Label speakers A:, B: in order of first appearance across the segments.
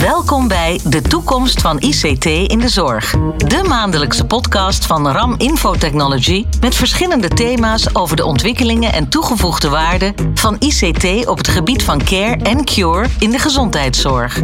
A: Welkom bij De Toekomst van ICT in de Zorg. De maandelijkse podcast van RAM Infotechnology met verschillende thema's over de ontwikkelingen en toegevoegde waarde van ICT op het gebied van care en cure in de gezondheidszorg.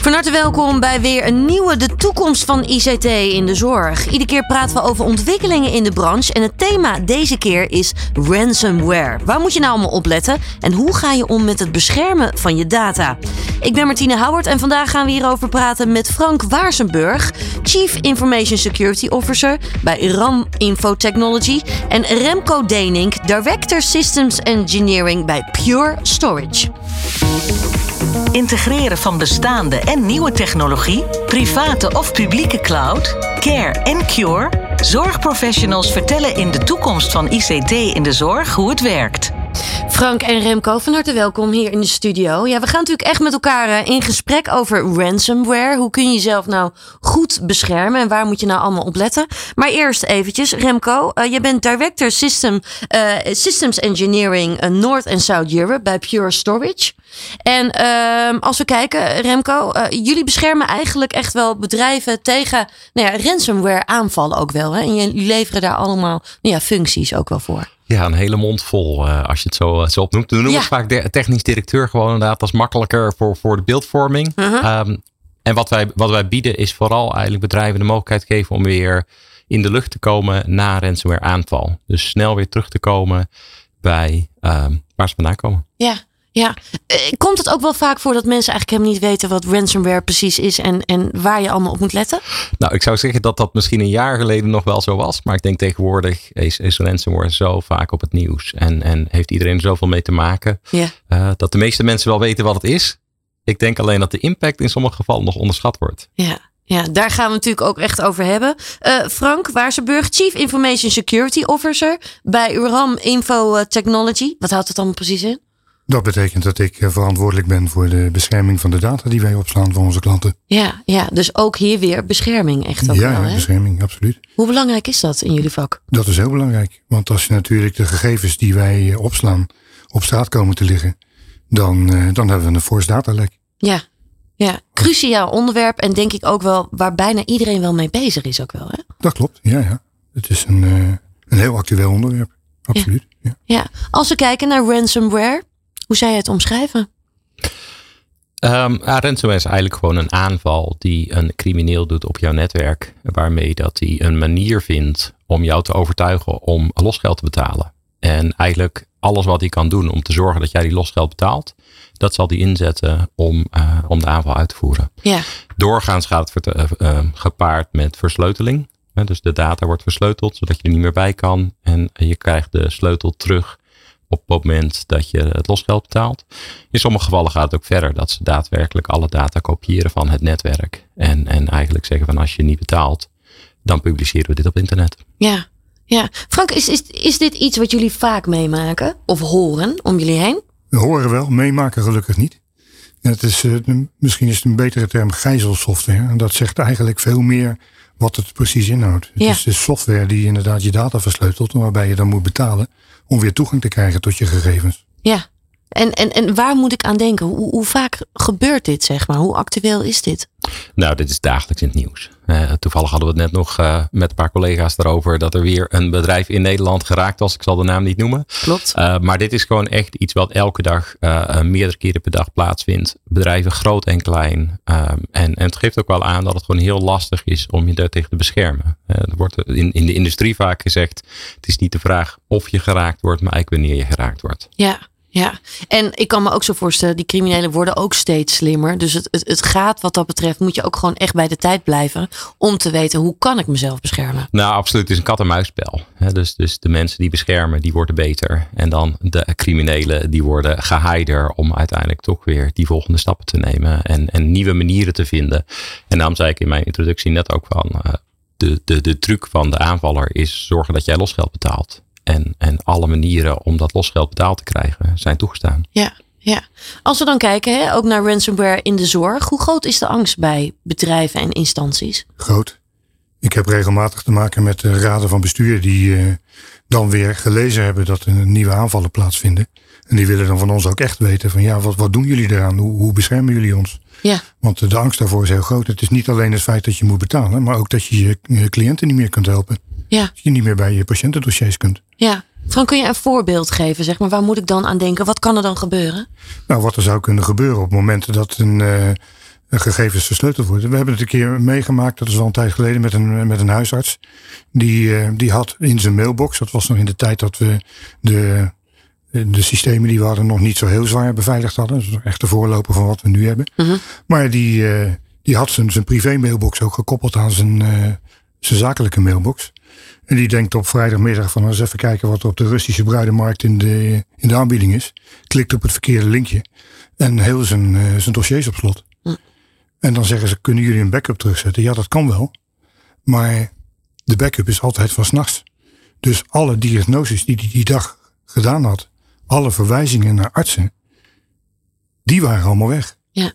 B: Van harte welkom bij weer een nieuwe De Toekomst van ICT in de Zorg. Iedere keer praten we over ontwikkelingen in de branche en het thema deze keer is ransomware. Waar moet je nou allemaal op letten en hoe ga je om met het beschermen van je data? Ik ben Martine Howard en vandaag gaan we hierover praten met Frank Waarsenburg, Chief Information Security Officer bij RAM Info Technology en Remco Denink, Director Systems Engineering bij Pure Storage.
A: Integreren van bestaande en nieuwe technologie, private of publieke cloud, care en cure. Zorgprofessionals vertellen in de toekomst van ICT in de zorg hoe het werkt.
B: Frank en Remco, van harte welkom hier in de studio. Ja, we gaan natuurlijk echt met elkaar eh, in gesprek over ransomware. Hoe kun je jezelf nou goed beschermen en waar moet je nou allemaal op letten? Maar eerst eventjes, Remco, uh, je bent Director System, uh, Systems Engineering North en South Europe bij Pure Storage. En ehm, als we kijken, Remco, jullie beschermen eigenlijk echt wel bedrijven tegen nou ja, ransomware aanvallen ook wel. Hè? En jullie leveren daar allemaal nou ja, functies ook wel voor.
C: Ja, een hele mond vol uh, als je het zo, uh, zo opnoemt. We noemen ja. het vaak de technisch directeur gewoon inderdaad. Dat is makkelijker voor, voor de beeldvorming. Uh -huh. um, en wat wij, wat wij bieden is vooral eigenlijk bedrijven de mogelijkheid geven om weer in de lucht te komen na ransomware aanval. Dus snel weer terug te komen bij um, waar ze vandaan komen.
B: Ja, ja, komt het ook wel vaak voor dat mensen eigenlijk helemaal niet weten wat ransomware precies is en, en waar je allemaal op moet letten?
C: Nou, ik zou zeggen dat dat misschien een jaar geleden nog wel zo was. Maar ik denk tegenwoordig is, is ransomware zo vaak op het nieuws en, en heeft iedereen er zoveel mee te maken.
B: Ja.
C: Uh, dat de meeste mensen wel weten wat het is. Ik denk alleen dat de impact in sommige gevallen nog onderschat wordt.
B: Ja. Ja, daar gaan we natuurlijk ook echt over hebben. Uh, Frank Waarsenburg, Chief Information Security Officer bij RAM Info Technology. Wat houdt het dan precies in?
D: Dat betekent dat ik verantwoordelijk ben voor de bescherming van de data die wij opslaan voor onze klanten.
B: Ja, ja dus ook hier weer bescherming echt ook
D: ja,
B: wel, hè?
D: bescherming, absoluut.
B: Hoe belangrijk is dat in jullie vak?
D: Dat is heel belangrijk. Want als je natuurlijk de gegevens die wij opslaan op straat komen te liggen, dan, dan hebben we een force datalek.
B: Ja, ja, cruciaal onderwerp en denk ik ook wel waar bijna iedereen wel mee bezig is ook wel, hè?
D: Dat klopt, ja, ja. Het is een, een heel actueel onderwerp, absoluut.
B: Ja. ja. ja, als we kijken naar ransomware, hoe zou je het omschrijven?
C: Um, ja, ransomware is eigenlijk gewoon een aanval die een crimineel doet op jouw netwerk. Waarmee dat hij een manier vindt om jou te overtuigen om losgeld te betalen. En eigenlijk alles wat hij kan doen om te zorgen dat jij die losgeld betaalt, dat zal hij inzetten om, uh, om de aanval uit te voeren.
B: Ja.
C: Doorgaans gaat het uh, gepaard met versleuteling. Dus de data wordt versleuteld zodat je er niet meer bij kan. En je krijgt de sleutel terug op het moment dat je het losgeld betaalt. In sommige gevallen gaat het ook verder dat ze daadwerkelijk alle data kopiëren van het netwerk. En, en eigenlijk zeggen van als je niet betaalt, dan publiceren we dit op internet.
B: Ja, ja. Frank, is, is, is dit iets wat jullie vaak meemaken of horen om jullie heen?
D: We horen wel, meemaken gelukkig niet. Het is, uh, misschien is het een betere term gijzelsoftware. En dat zegt eigenlijk veel meer wat het precies inhoudt.
B: Ja.
D: Het is de software die inderdaad je data versleutelt, waarbij je dan moet betalen om weer toegang te krijgen tot je gegevens.
B: Ja, en, en, en waar moet ik aan denken? Hoe, hoe vaak gebeurt dit, zeg maar? Hoe actueel is dit?
C: Nou, dit is dagelijks in het nieuws. Uh, toevallig hadden we het net nog uh, met een paar collega's erover dat er weer een bedrijf in Nederland geraakt was. Ik zal de naam niet noemen.
B: Klopt.
C: Uh, maar dit is gewoon echt iets wat elke dag, meerdere keren per dag plaatsvindt. Bedrijven groot en klein. en, en het geeft ook wel aan dat het gewoon heel lastig is om je daartegen te beschermen. er wordt in, in de industrie vaak gezegd: het is niet de vraag of je geraakt wordt, maar eigenlijk wanneer je geraakt wordt.
B: Ja. Ja, en ik kan me ook zo voorstellen, die criminelen worden ook steeds slimmer. Dus het, het, gaat wat dat betreft, moet je ook gewoon echt bij de tijd blijven om te weten hoe kan ik mezelf beschermen.
C: Nou, absoluut. Het is een kat-en-muisspel. Dus, dus de mensen die beschermen, die worden beter. En dan de criminelen, die worden geheider om uiteindelijk toch weer die volgende stappen te nemen en, en nieuwe manieren te vinden. En daarom zei ik in mijn introductie net ook van, uh, de, de, de truc van de aanvaller is zorgen dat jij losgeld betaalt. En, en alle manieren om dat losgeld betaald te krijgen zijn toegestaan.
B: Ja, ja. Als we dan kijken, hè, ook naar ransomware in de zorg. Hoe groot is de angst bij bedrijven en instanties?
D: Groot. Ik heb regelmatig te maken met de raden van bestuur die uh, dan weer gelezen hebben dat er nieuwe aanvallen plaatsvinden. En die willen dan van ons ook echt weten van ja, wat, wat doen jullie eraan? Hoe, hoe beschermen jullie ons?
B: Ja.
D: Want de angst daarvoor is heel groot. Het is niet alleen het feit dat je moet betalen, maar ook dat je je, je cliënten niet meer kunt helpen.
B: Ja.
D: Dat je niet meer bij je patiëntendossiers kunt.
B: Ja. Frank, kun je een voorbeeld geven? Zeg maar, waar moet ik dan aan denken? Wat kan er dan gebeuren?
D: Nou, wat er zou kunnen gebeuren op momenten dat een, uh, gegevens versleuteld worden. We hebben het een keer meegemaakt, dat is al een tijd geleden, met een, met een huisarts. Die, uh, die had in zijn mailbox, dat was nog in de tijd dat we de, de systemen die we hadden nog niet zo heel zwaar beveiligd hadden. Dat is echt de voorloper van wat we nu hebben.
B: Mhm.
D: Maar die, uh, die had zijn, zijn privé mailbox ook gekoppeld aan zijn, zijn zakelijke mailbox. En die denkt op vrijdagmiddag van eens even kijken wat er op de Russische bruidenmarkt in de, in de aanbieding is. Klikt op het verkeerde linkje. En heel zijn, uh, zijn dossiers op slot.
B: Hm.
D: En dan zeggen ze, kunnen jullie een backup terugzetten? Ja, dat kan wel. Maar de backup is altijd van s'nachts. Dus alle diagnoses die hij die dag gedaan had. Alle verwijzingen naar artsen. Die waren allemaal weg.
B: Ja.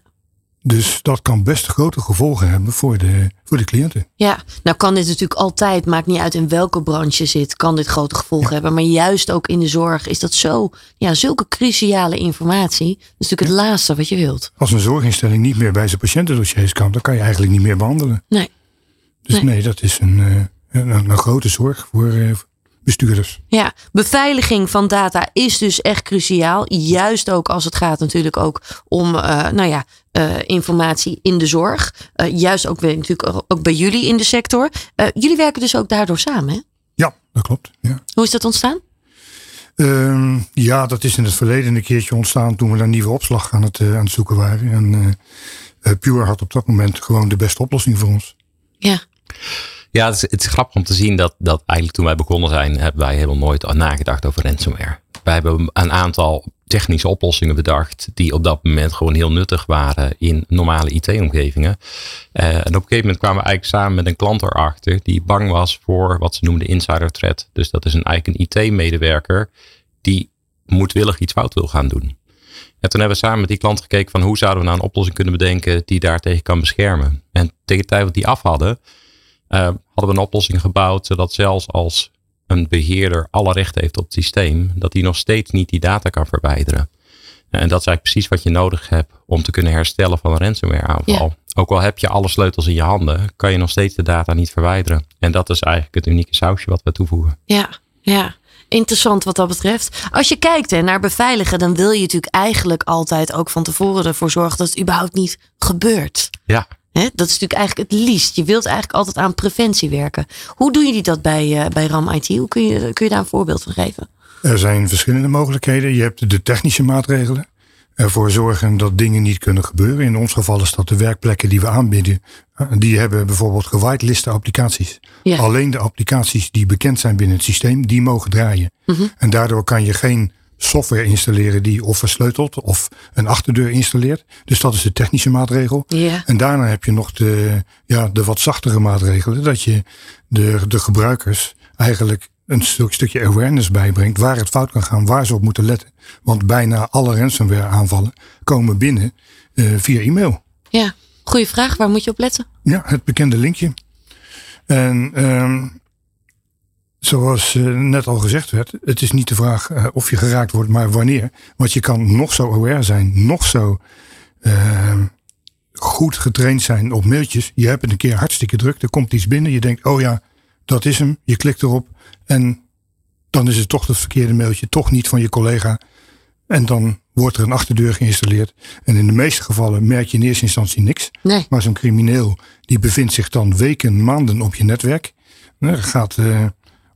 D: Dus dat kan best grote gevolgen hebben voor de, voor de cliënten.
B: Ja, nou kan dit natuurlijk altijd, maakt niet uit in welke branche je zit, kan dit grote gevolgen ja. hebben. Maar juist ook in de zorg is dat zo, ja, zulke cruciale informatie. Dat is natuurlijk het laatste wat je wilt.
D: Als een zorginstelling niet meer bij zijn patiëntendossiers kan, dan kan je eigenlijk niet meer behandelen.
B: Nee.
D: Dus nee,
B: Nee.
D: dat is een, eh, een, een grote zorg voor eh, bestuurders.
B: Ja, beveiliging van data is dus echt cruciaal. Juist ook als het gaat natuurlijk ook om eh, nou ja, eh, informatie in de zorg. Eh, juist ook, weer, natuurlijk ook bij jullie in de sector. Jullie werken dus ook daardoor samen. Hè?
D: Ja, dat klopt. Ja.
B: Hoe is dat ontstaan?
D: Ehm, ja, dat is in het verleden een keertje ontstaan toen we naar nieuwe opslag aan het, aan het zoeken waren. En Pure had op dat moment gewoon de beste oplossing voor ons.
B: Ja.
C: Ja, het is, grappig om te zien dat, dat eigenlijk toen wij begonnen zijn, hebben wij helemaal nooit nagedacht over ransomware. Wij hebben een aantal technische oplossingen bedacht die op dat moment gewoon heel nuttig waren in normale IT-omgevingen. Uh, en op een gegeven moment kwamen we eigenlijk samen met een klant erachter die bang was voor wat ze noemden insider threat. Dus dat is een, eigenlijk een IT-medewerker die moedwillig iets fout wil gaan doen. En toen hebben we samen met die klant gekeken van hoe zouden we nou een oplossing kunnen bedenken die daartegen kan beschermen. En tegen de tijd dat die af hadden, hadden we een oplossing gebouwd zodat zelfs als een beheerder alle recht heeft op het systeem, dat hij nog steeds niet die data kan verwijderen. En dat is eigenlijk precies wat je nodig hebt om te kunnen herstellen van een ransomware aanval. Ja. Ook al heb je alle sleutels in je handen, kan je nog steeds de data niet verwijderen. En dat is eigenlijk het unieke sausje wat we toevoegen.
B: Ja, ja. Interessant wat dat betreft. Als je kijkt hè, naar beveiligen, dan wil je natuurlijk eigenlijk altijd ook van tevoren ervoor zorgen dat het überhaupt niet gebeurt.
C: Ja,
B: Dat is natuurlijk eigenlijk het liefst. Je wilt eigenlijk altijd aan preventie werken. Hoe doen jullie dat bij, uh, bij RAM IT? Hoe kun je, kun je daar een voorbeeld van geven?
D: Er zijn verschillende mogelijkheden. Je hebt de technische maatregelen. Ervoor zorgen dat dingen niet kunnen gebeuren. In ons geval is dat de werkplekken die we aanbieden. Die hebben bijvoorbeeld gewiteliste applicaties.
B: Ja.
D: Alleen de applicaties die bekend zijn binnen het systeem, die mogen draaien.
B: Mm -hmm.
D: En daardoor kan je geen software installeren die of versleutelt of een achterdeur installeert. Dus dat is de technische maatregel.
B: Yeah.
D: En daarna heb je nog de, ja, de wat zachtere maatregelen. Dat je de, de gebruikers eigenlijk een stuk, stukje awareness bijbrengt waar het fout kan gaan, waar ze op moeten letten. Want bijna alle ransomware aanvallen komen binnen uh, via e-mail.
B: Ja, goede vraag. Waar moet je op letten?
D: Ja, het bekende linkje. En um, zoals uh, net al gezegd werd, het is niet de vraag uh, of je geraakt wordt, maar wanneer. Want je kan nog zo aware zijn, nog zo uh, goed getraind zijn op mailtjes. Je hebt het een keer hartstikke druk, er komt iets binnen. Je denkt, oh ja, dat is hem. Je klikt erop en dan is het toch het verkeerde mailtje, toch niet van je collega. En dan wordt er een achterdeur geïnstalleerd. En in de meeste gevallen merk je in eerste instantie niks.
B: Nee.
D: Maar zo'n crimineel die bevindt zich dan weken, maanden op je netwerk. Er gaat uh,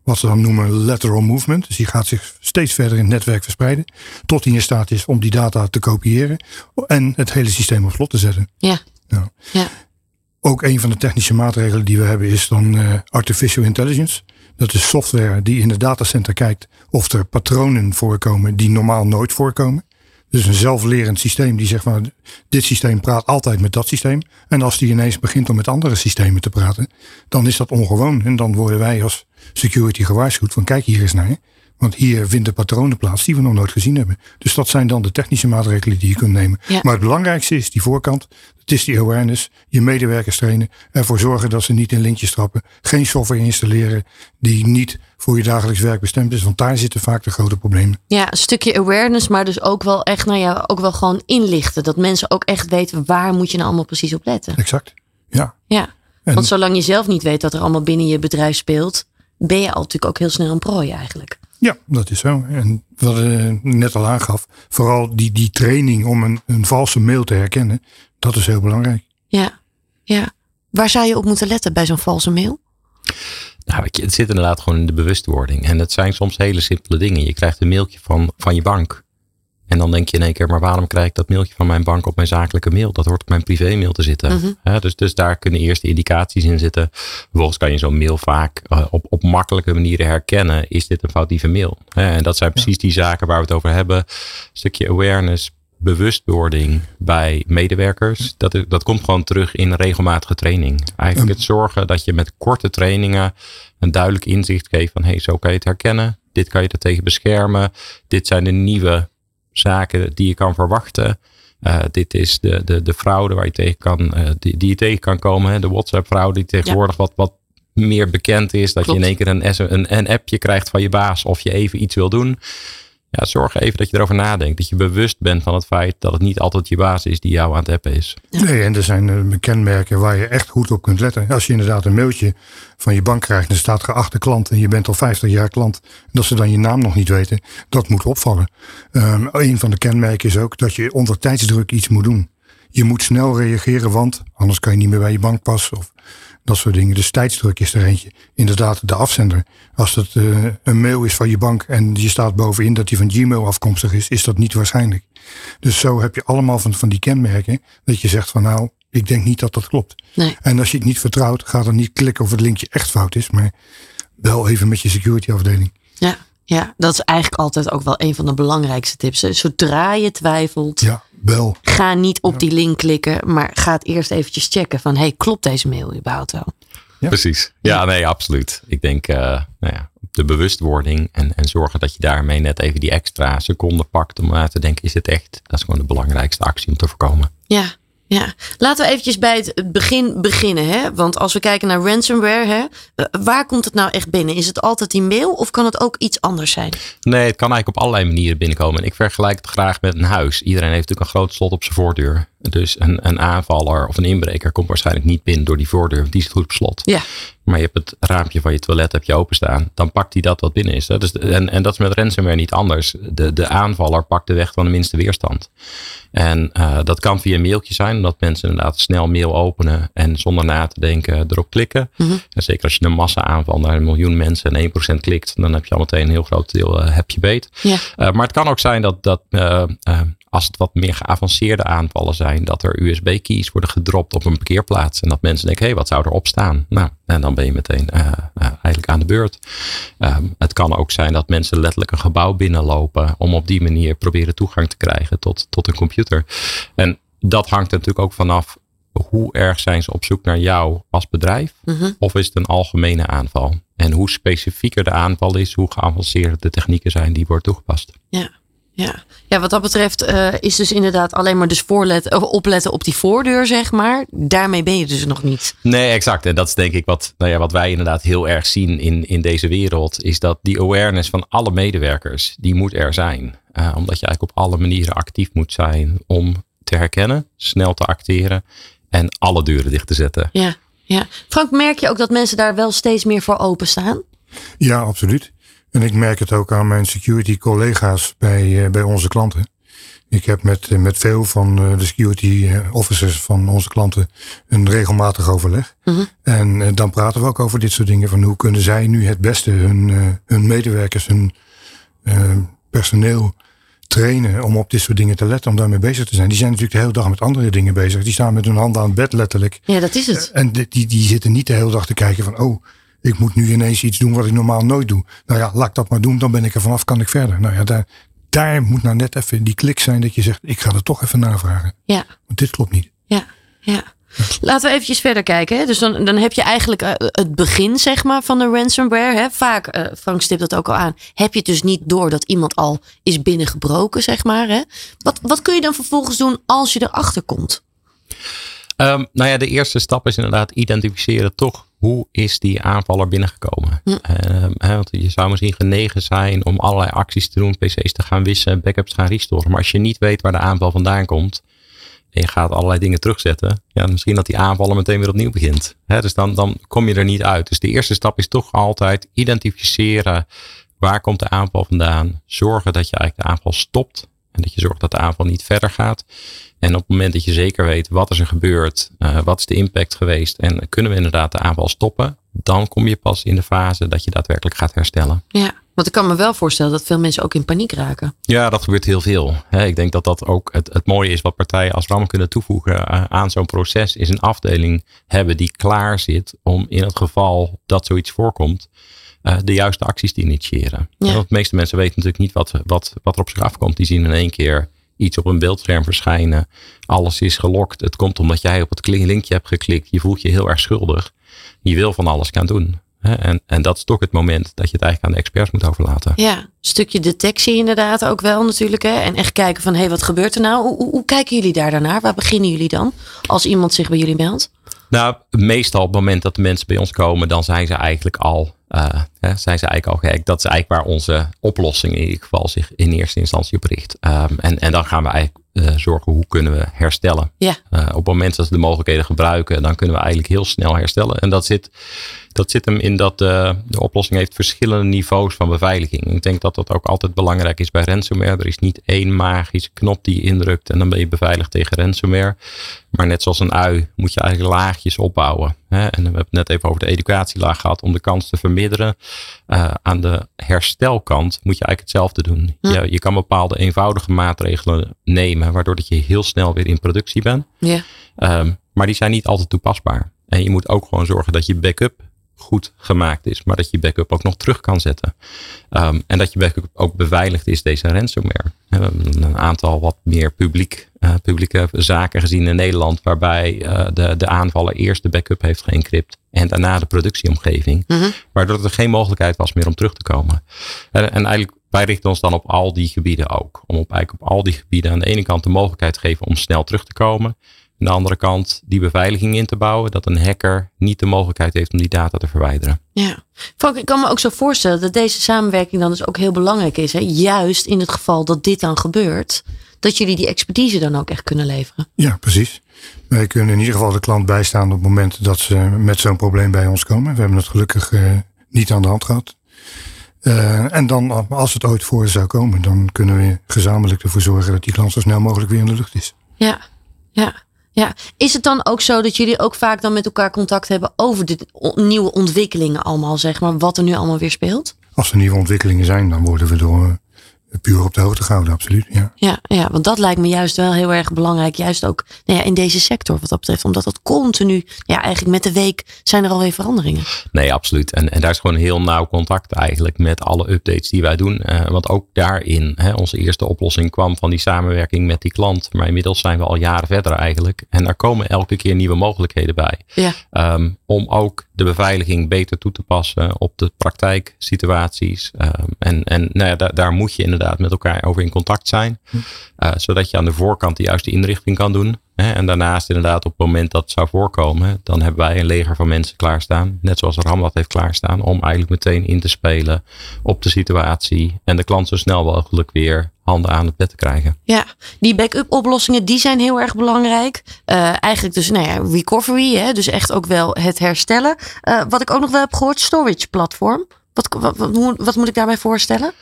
D: wat ze dan noemen lateral movement. Dus die gaat zich steeds verder in het netwerk verspreiden. Tot hij in staat is om die data te kopiëren. En het hele systeem op slot te zetten.
B: Ja.
D: ja.
B: ja.
D: Ook een van de technische maatregelen die we hebben is dan uh, artificial intelligence. Dat is software die in het datacenter kijkt of er patronen voorkomen die normaal nooit voorkomen. Dus een zelflerend systeem die zegt van dit systeem praat altijd met dat systeem. En als die ineens begint om met andere systemen te praten, dan is dat ongewoon. En dan worden wij als security gewaarschuwd van kijk hier eens naar. Want hier vinden patronen plaats die we nog nooit gezien hebben. Dus dat zijn dan de technische maatregelen die je kunt nemen.
B: Ja.
D: Maar het belangrijkste is die voorkant. Het is die awareness, je medewerkers trainen, ervoor zorgen dat ze niet in lintjes trappen, geen software installeren die niet voor je dagelijks werk bestemd is, want daar zitten vaak de grote problemen.
B: Ja, een stukje awareness, maar dus ook wel echt, nou ja, ook wel gewoon inlichten. Dat mensen ook echt weten waar moet je nou allemaal precies op letten.
D: Exact, ja.
B: Ja,
D: En-
B: want zolang je zelf niet weet wat er allemaal binnen je bedrijf speelt, ben je al natuurlijk ook heel snel een prooi eigenlijk.
D: Ja, dat is zo. En wat eh, net al aangaf, vooral die, die training om een, een valse mail te herkennen, dat is heel belangrijk.
B: Ja, ja. Waar zou je op moeten letten bij zo'n valse mail?
C: Nou, weet je, het zit inderdaad gewoon in de bewustwording. En het zijn soms hele simpele dingen. Je krijgt een mailtje van, van je bank. En dan denk je in één keer, maar waarom krijg ik dat mailtje van mijn bank op mijn zakelijke mail? Dat hoort op mijn privémail te zitten.
B: Mhm.
C: Dus, dus daar kunnen eerste indicaties in zitten. Vervolgens kan je zo'n mail vaak eh, op, op makkelijke manieren herkennen. Is dit een foutieve mail? En dat zijn precies die zaken waar we het over hebben. Een stukje awareness, bewustwording bij medewerkers. Dat, dat komt gewoon terug in regelmatige training. Eigenlijk het zorgen dat je met korte trainingen een duidelijk inzicht geeft van hey, zo kan je het herkennen. Dit kan je er tegen beschermen. Dit zijn de nieuwe zaken die je kan verwachten. Eh, dit is de, de, de fraude waar je tegen kan, eh, die, die je tegen kan komen. Hè? De WhatsApp fraude die tegenwoordig wat, wat meer bekend is. Dat
B: Klopt.
C: je in één keer een, een, een appje krijgt van je baas of je even iets wil doen. Ja, zorg even dat je erover nadenkt. Dat je bewust bent van het feit dat het niet altijd je baas is die jou aan het appen is.
D: Nee, en er zijn eh, kenmerken waar je echt goed op kunt letten. Als je inderdaad een mailtje van je bank krijgt en er staat geachte klant en je bent al 50 jaar klant, en dat ze dan je naam nog niet weten, dat moet opvallen. Ehm een van de kenmerken is ook dat je onder tijdsdruk iets moet doen. Je moet snel reageren, want anders kan je niet meer bij je bank passen of dat soort dingen. Dus tijdsdruk is er eentje. Inderdaad, de afzender. Als dat eh, een mail is van je bank en je staat bovenin dat die van Gmail afkomstig is, is dat niet waarschijnlijk. Dus zo heb je allemaal van, van die kenmerken dat je zegt van nou, ik denk niet dat dat klopt.
B: Nee.
D: En als je het niet vertrouwt, ga dan niet klikken of het linkje echt fout is, maar wel even met je security afdeling.
B: Ja, ja, dat is eigenlijk altijd ook wel een van de belangrijkste tips. hè. Zodra je twijfelt,
D: Ja, wel.
B: ga niet op die link klikken, maar ga het eerst eventjes checken van, hey, klopt deze mail überhaupt wel?
D: Ja.
C: Precies. Ja, nee, absoluut. Ik denk, eh, nou ja, de bewustwording en, en zorgen dat je daarmee net even die extra seconde pakt om na te denken, is het echt? Dat is gewoon de belangrijkste actie om te voorkomen.
B: Ja, ja. Laten we eventjes bij het begin beginnen. Hè? Want als we kijken naar ransomware, hè, eh, waar komt het nou echt binnen? Is het altijd die mail of kan het ook iets anders zijn?
C: Nee, het kan eigenlijk op allerlei manieren binnenkomen. En ik vergelijk het graag met een huis. Iedereen heeft natuurlijk een groot slot op zijn voordeur. Dus een, een aanvaller of een inbreker komt waarschijnlijk niet binnen door die voordeur. want Die zit goed op slot.
B: Ja,
C: Maar je hebt het raampje van je toilet heb je openstaan. Dan pakt hij dat wat binnen is. Dus, de- en, en dat is met ransomware niet anders. De, de aanvaller pakt de weg van de minste weerstand. En eh, dat kan via een mailtje zijn. Omdat mensen inderdaad snel mail openen. En zonder na te denken erop klikken.
B: Mhm.
C: En zeker als je een massa aanval naar een miljoen mensen en 1% klikt. Dan heb je al meteen een heel groot deel eh, heb je beet. Uh, maar het kan ook zijn dat, dat als het wat meer geavanceerde aanvallen zijn, dat er USB-keys worden gedropt op een parkeerplaats. En dat mensen denken, hé, hey, wat zou erop staan? Nou, en dan ben je meteen uh, eigenlijk aan de beurt. Um, het kan ook zijn dat mensen letterlijk een gebouw binnenlopen om op die manier proberen toegang te krijgen tot, tot een computer. En dat hangt er natuurlijk ook vanaf hoe erg zijn ze op zoek naar jou als bedrijf?
B: Mhm.
C: Of is het een algemene aanval? En hoe specifieker de aanval is, hoe geavanceerder de technieken zijn die worden toegepast.
B: ja. Ja. ja, wat dat betreft uh, is dus inderdaad alleen maar dus voorletten, opletten op die voordeur, zeg maar. Daarmee ben je dus nog niet.
C: Nee, exact. En dat is denk ik wat, nou ja, wat wij inderdaad heel erg zien in, in deze wereld. Is dat die awareness van alle medewerkers, die moet er zijn. Uh, omdat je eigenlijk op alle manieren actief moet zijn om te herkennen, snel te acteren en alle deuren dicht te zetten.
B: Ja, ja. Frank, merk je ook dat mensen daar wel steeds meer voor openstaan?
D: Ja, absoluut. En ik merk het ook aan mijn security collega's bij, uh, bij onze klanten. Ik heb met, uh, met veel van uh, de security officers van onze klanten een regelmatig overleg.
B: Mhm.
D: Mm -hmm. En dan praten we ook over dit soort dingen. Van hoe kunnen zij nu het beste hun, hun medewerkers, hun personeel trainen om op dit soort dingen te letten, om daarmee bezig te zijn. Die zijn natuurlijk de hele dag met andere dingen bezig. Die staan met hun handen aan het bed letterlijk.
B: Ja, dat is het.
D: En die, die zitten niet de hele dag te kijken van, oh, ik moet nu ineens iets doen wat ik normaal nooit doe. Nou ja, laat ik dat maar doen, dan ben ik er vanaf, kan ik verder. Nou ja, daar, daar moet nou net even die klik zijn dat je zegt, ik ga er toch even navragen.
B: Ja.
D: Want dit klopt niet.
B: Ja, ja. Laten we eventjes verder kijken. Hè? Dus dan, dan heb je eigenlijk uh, het begin zeg maar, van de ransomware. Hè? Vaak, uh, Frank stipt dat ook al aan, heb je het dus niet door dat iemand al is binnengebroken. Zeg maar, hè? Wat, wat kun je dan vervolgens doen als je erachter komt?
C: Um, nou ja, de eerste stap is inderdaad identificeren toch hoe is die aanvaller binnengekomen. Hm. Um, want je zou misschien genegen zijn om allerlei acties te doen, PC's te gaan wissen, backups te gaan restoren. Maar als je niet weet waar de aanval vandaan komt en je gaat allerlei dingen terugzetten, ja, misschien dat die aanvaller meteen weer opnieuw begint. dus dan, dan kom je er niet uit. Dus de eerste stap is toch altijd identificeren waar komt de aanval vandaan. Zorgen dat je eigenlijk de aanval stopt en dat je zorgt dat de aanval niet verder gaat. En op het moment dat je zeker weet wat is er gebeurd, uh, wat is de impact geweest en kunnen we inderdaad de aanval stoppen, dan kom je pas in de fase dat je daadwerkelijk gaat herstellen.
B: Ja, want ik kan me wel voorstellen dat veel mensen ook in paniek raken.
C: Ja, dat gebeurt heel veel. Ik denk dat dat ook het, het mooie is wat partijen als RAM kunnen toevoegen eh, aan zo'n proces, is een afdeling hebben die klaar zit om in het geval dat zoiets voorkomt, uh, de juiste acties te initiëren. Ja. Want de meeste mensen weten natuurlijk niet wat, wat, wat er op zich afkomt. Die zien in één keer iets op een beeldscherm verschijnen. Alles is gelokt. Het komt omdat jij op het linkje hebt geklikt. Je voelt je heel erg schuldig. Je wil van alles gaan doen. En, en dat is toch het moment dat je het eigenlijk aan de experts moet overlaten.
B: Ja, een stukje detectie inderdaad ook wel natuurlijk. Hè? En echt kijken van, hé, hey, wat gebeurt er nou? Hoe, hoe, kijken jullie daar daarnaar? Waar beginnen jullie dan als iemand zich bij jullie meldt?
C: Nou, meestal op het moment dat de mensen bij ons komen, dan zijn ze eigenlijk al, uh, zijn ze eigenlijk al gek. Dat is eigenlijk waar onze oplossing in ieder geval zich in eerste instantie op richt. Um, en, en dan gaan we eigenlijk uh, zorgen hoe kunnen we herstellen.
B: Ja.
C: Uh, op het moment dat we de mogelijkheden gebruiken, dan kunnen we eigenlijk heel snel herstellen. En dat zit, dat zit hem in dat uh, de oplossing heeft verschillende niveaus van beveiliging. Ik denk dat dat ook altijd belangrijk is bij ransomware. Er is niet één magische knop die je indrukt en dan ben je beveiligd tegen ransomware. Maar net zoals een ui moet je eigenlijk laagjes opbouwen. Hè? En we hebben het net even over de educatielaag gehad om de kans te verminderen. Uh, aan de herstelkant moet je eigenlijk hetzelfde doen.
B: Hm.
C: Je, je kan bepaalde eenvoudige maatregelen nemen, waardoor dat je heel snel weer in productie bent.
B: Ja.
C: Um, maar die zijn niet altijd toepasbaar. En je moet ook gewoon zorgen dat je backup goed gemaakt is, maar dat je backup ook nog terug kan zetten. Um, en dat je backup ook beveiligd is, deze ransomware. We hebben een aantal wat meer publiek, uh, publieke zaken gezien in Nederland, waarbij uh, de, de aanvaller eerst de backup heeft geëncrypt en daarna de productieomgeving,
B: mm -hmm.
C: waardoor er geen mogelijkheid was meer om terug te komen. En, en eigenlijk wij richten ons dan op al die gebieden ook. Om op, eigenlijk op al die gebieden aan de ene kant de mogelijkheid te geven om snel terug te komen. Aan de andere kant die beveiliging in te bouwen. Dat een hacker niet de mogelijkheid heeft om die data te verwijderen.
B: Ja, Frank, ik kan me ook zo voorstellen dat deze samenwerking dan dus ook heel belangrijk is. Hè? Juist in het geval dat dit dan gebeurt. Dat jullie die expertise dan ook echt kunnen leveren.
D: Ja, precies. Wij kunnen in ieder geval de klant bijstaan op het moment dat ze met zo'n probleem bij ons komen. We hebben het gelukkig uh, niet aan de hand gehad. Uh, en dan, als het ooit voor zou komen, dan kunnen we gezamenlijk ervoor zorgen dat die klant zo snel mogelijk weer in de lucht is.
B: Ja, ja. Ja, is het dan ook zo dat jullie ook vaak dan met elkaar contact hebben over de nieuwe ontwikkelingen allemaal, zeg maar, wat er nu allemaal weer speelt?
D: Als er nieuwe ontwikkelingen zijn, dan worden we door puur op de hoogte gehouden, absoluut. Ja.
B: Ja, ja, want dat lijkt me juist wel heel erg belangrijk. Juist ook nou ja, in deze sector wat dat betreft. Omdat dat continu, ja, eigenlijk met de week zijn er alweer veranderingen.
C: Nee, absoluut. En, en daar is gewoon heel nauw contact eigenlijk met alle updates die wij doen. Uh, want ook daarin, hè, onze eerste oplossing kwam van die samenwerking met die klant. Maar inmiddels zijn we al jaren verder eigenlijk. En daar komen elke keer nieuwe mogelijkheden bij.
B: Ja.
C: Um, om ook de beveiliging beter toe te passen op de praktijksituaties. Um, en en nou ja, daar, daar moet je inderdaad met elkaar over in contact zijn. Uh, zodat je aan de voorkant de juiste inrichting kan doen. Hè? En daarnaast inderdaad op het moment dat het zou voorkomen, dan hebben wij een leger van mensen klaarstaan. Net zoals Ram dat heeft klaarstaan. Om eigenlijk meteen in te spelen op de situatie. En de klant zo snel mogelijk weer handen aan het bed te krijgen.
B: Ja, die backup oplossingen die zijn heel erg belangrijk. Uh, eigenlijk dus nou ja, recovery, hè? dus echt ook wel het herstellen. Uh, wat ik ook nog wel heb gehoord, storage platform. Wat, wat, wat, wat, moet ik daarbij voorstellen?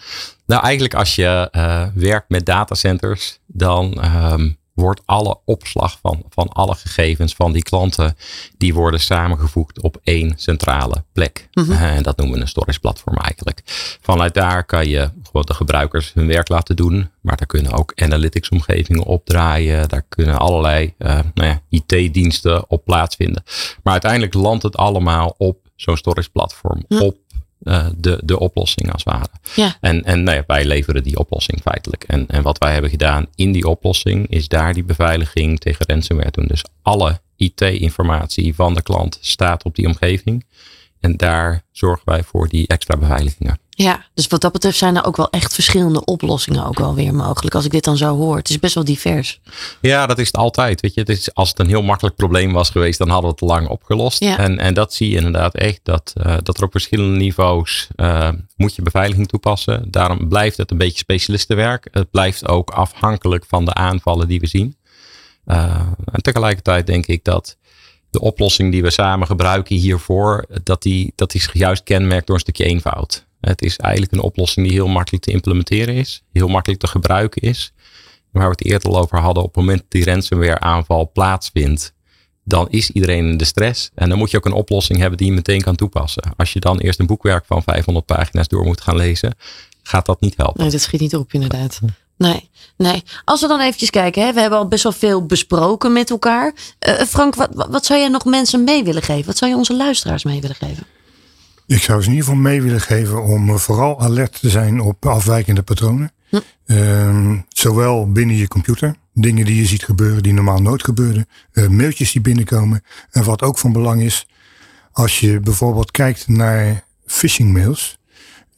C: Nou, eigenlijk als je uh, werkt met datacenters, dan um, wordt alle opslag van, van alle gegevens van die klanten, die worden samengevoegd op één centrale plek.
B: Mhm.
C: Uh, en dat noemen we een storage platform eigenlijk. Vanuit daar kan je gewoon de gebruikers hun werk laten doen, maar daar kunnen ook analytics omgevingen opdraaien. Daar kunnen allerlei uh, nou ja, IT-diensten op plaatsvinden. Maar uiteindelijk landt het allemaal op zo'n storage platform,
B: Hm.
C: op uh, de, de oplossing als het ware.
B: Ja.
C: En, en nou ja, wij leveren die oplossing feitelijk. En, en wat wij hebben gedaan in die oplossing is daar die beveiliging tegen ransomware doen. Dus alle IT-informatie van de klant staat op die omgeving. En daar zorgen wij voor die extra beveiligingen.
B: Ja, dus wat dat betreft zijn er ook wel echt verschillende oplossingen ook wel weer mogelijk. Als ik dit dan zo hoor. Het is best wel divers.
C: Ja, dat is het altijd. Weet je, het is, als het een heel makkelijk probleem was geweest, dan hadden we het lang opgelost.
B: Ja.
C: En, en dat zie je inderdaad echt. Dat, uh, dat er op verschillende niveaus uh, moet je beveiliging toepassen. Daarom blijft het een beetje specialistenwerk. Het blijft ook afhankelijk van de aanvallen die we zien. Uh, en tegelijkertijd denk ik dat de oplossing die we samen gebruiken hiervoor, dat die, dat die zich juist kenmerkt door een stukje eenvoud. Het is eigenlijk een oplossing die heel makkelijk te implementeren is, heel makkelijk te gebruiken is. Waar we het eerder al over hadden, op het moment dat die ransomware aanval plaatsvindt, dan is iedereen in de stress. En dan moet je ook een oplossing hebben die je meteen kan toepassen. Als je dan eerst een boekwerk van 500 pagina's door moet gaan lezen, gaat dat niet helpen.
B: Nee, dat schiet niet op inderdaad. Nee, nee. Als we dan eventjes kijken, hè, we hebben al best wel veel besproken met elkaar. Uh, Frank, wat, wat zou jij nog mensen mee willen geven? Wat zou je onze luisteraars mee willen geven?
D: Ik zou ze in ieder geval mee willen geven om vooral alert te zijn op afwijkende patronen. Hm. Uh, zowel binnen je computer, dingen die je ziet gebeuren die normaal nooit gebeurden, uh, mailtjes die binnenkomen. En wat ook van belang is, als je bijvoorbeeld kijkt naar phishing mails.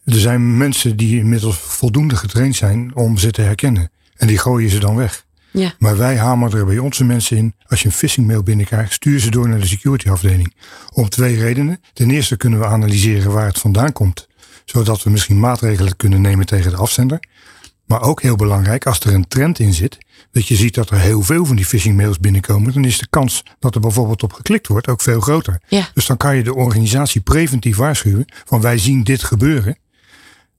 D: Er zijn mensen die inmiddels voldoende getraind zijn om ze te herkennen. En die gooien ze dan weg.
B: Ja.
D: Maar wij hameren er bij onze mensen in. Als je een phishing mail binnenkrijgt, stuur ze door naar de security afdeling. Om twee redenen. Ten eerste kunnen we analyseren waar het vandaan komt. Zodat we misschien maatregelen kunnen nemen tegen de afzender. Maar ook heel belangrijk, als er een trend in zit. Dat je ziet dat er heel veel van die phishing mails binnenkomen. Dan is de kans dat er bijvoorbeeld op geklikt wordt ook veel groter.
B: Ja.
D: Dus dan kan je de organisatie preventief waarschuwen. Van wij zien dit gebeuren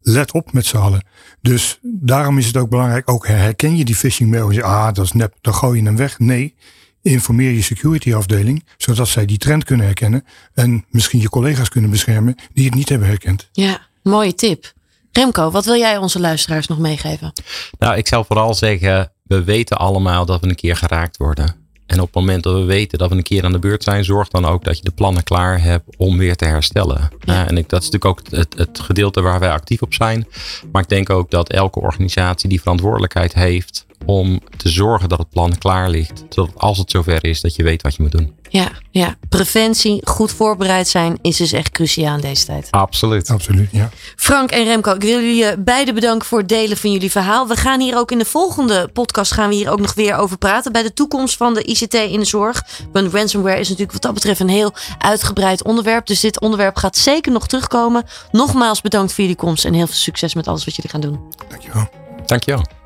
D: let op met z'n allen. Dus daarom is het ook belangrijk, ook herken je die phishing mail en je, ah, dat is nep, dan gooi je hem weg. Nee, informeer je security afdeling, zodat zij die trend kunnen herkennen en misschien je collega's kunnen beschermen die het niet hebben herkend.
B: Ja, mooie tip. Remco, wat wil jij onze luisteraars nog meegeven?
C: Nou, ik zou vooral zeggen, we weten allemaal dat we een keer geraakt worden. En op het moment dat we weten dat we een keer aan de beurt zijn, zorg dan ook dat je de plannen klaar hebt om weer te herstellen. Ja. Uh, en ik, dat is natuurlijk ook het, het, gedeelte waar wij actief op zijn. Maar ik denk ook dat elke organisatie die verantwoordelijkheid heeft om te zorgen dat het plan klaar ligt. Zodat als het zover is, dat je weet wat je moet doen.
B: Ja, ja. preventie, goed voorbereid zijn is dus echt cruciaal in deze tijd.
C: Absoluut.
D: Absoluut, ja.
B: Frank en Remco, ik wil jullie beiden bedanken voor het delen van jullie verhaal. We gaan hier ook in de volgende podcast gaan we hier ook nog weer over praten. Bij de toekomst van de ICT in de zorg. Want ransomware is natuurlijk wat dat betreft een heel uitgebreid onderwerp. Dus dit onderwerp gaat zeker nog terugkomen. Nogmaals bedankt voor jullie komst en heel veel succes met alles wat jullie gaan doen.
D: Dankjewel.
C: Dankjewel.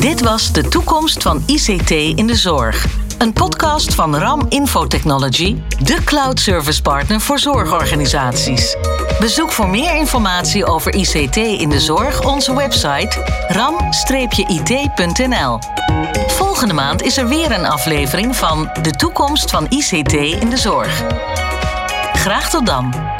A: Dit was de toekomst van ICT in de zorg. Een podcast van RAM Infotechnology, de cloud service partner voor zorgorganisaties. Bezoek voor meer informatie over ICT in de zorg onze website ram-it.nl. Volgende maand is er weer een aflevering van De toekomst van ICT in de zorg. Graag tot dan.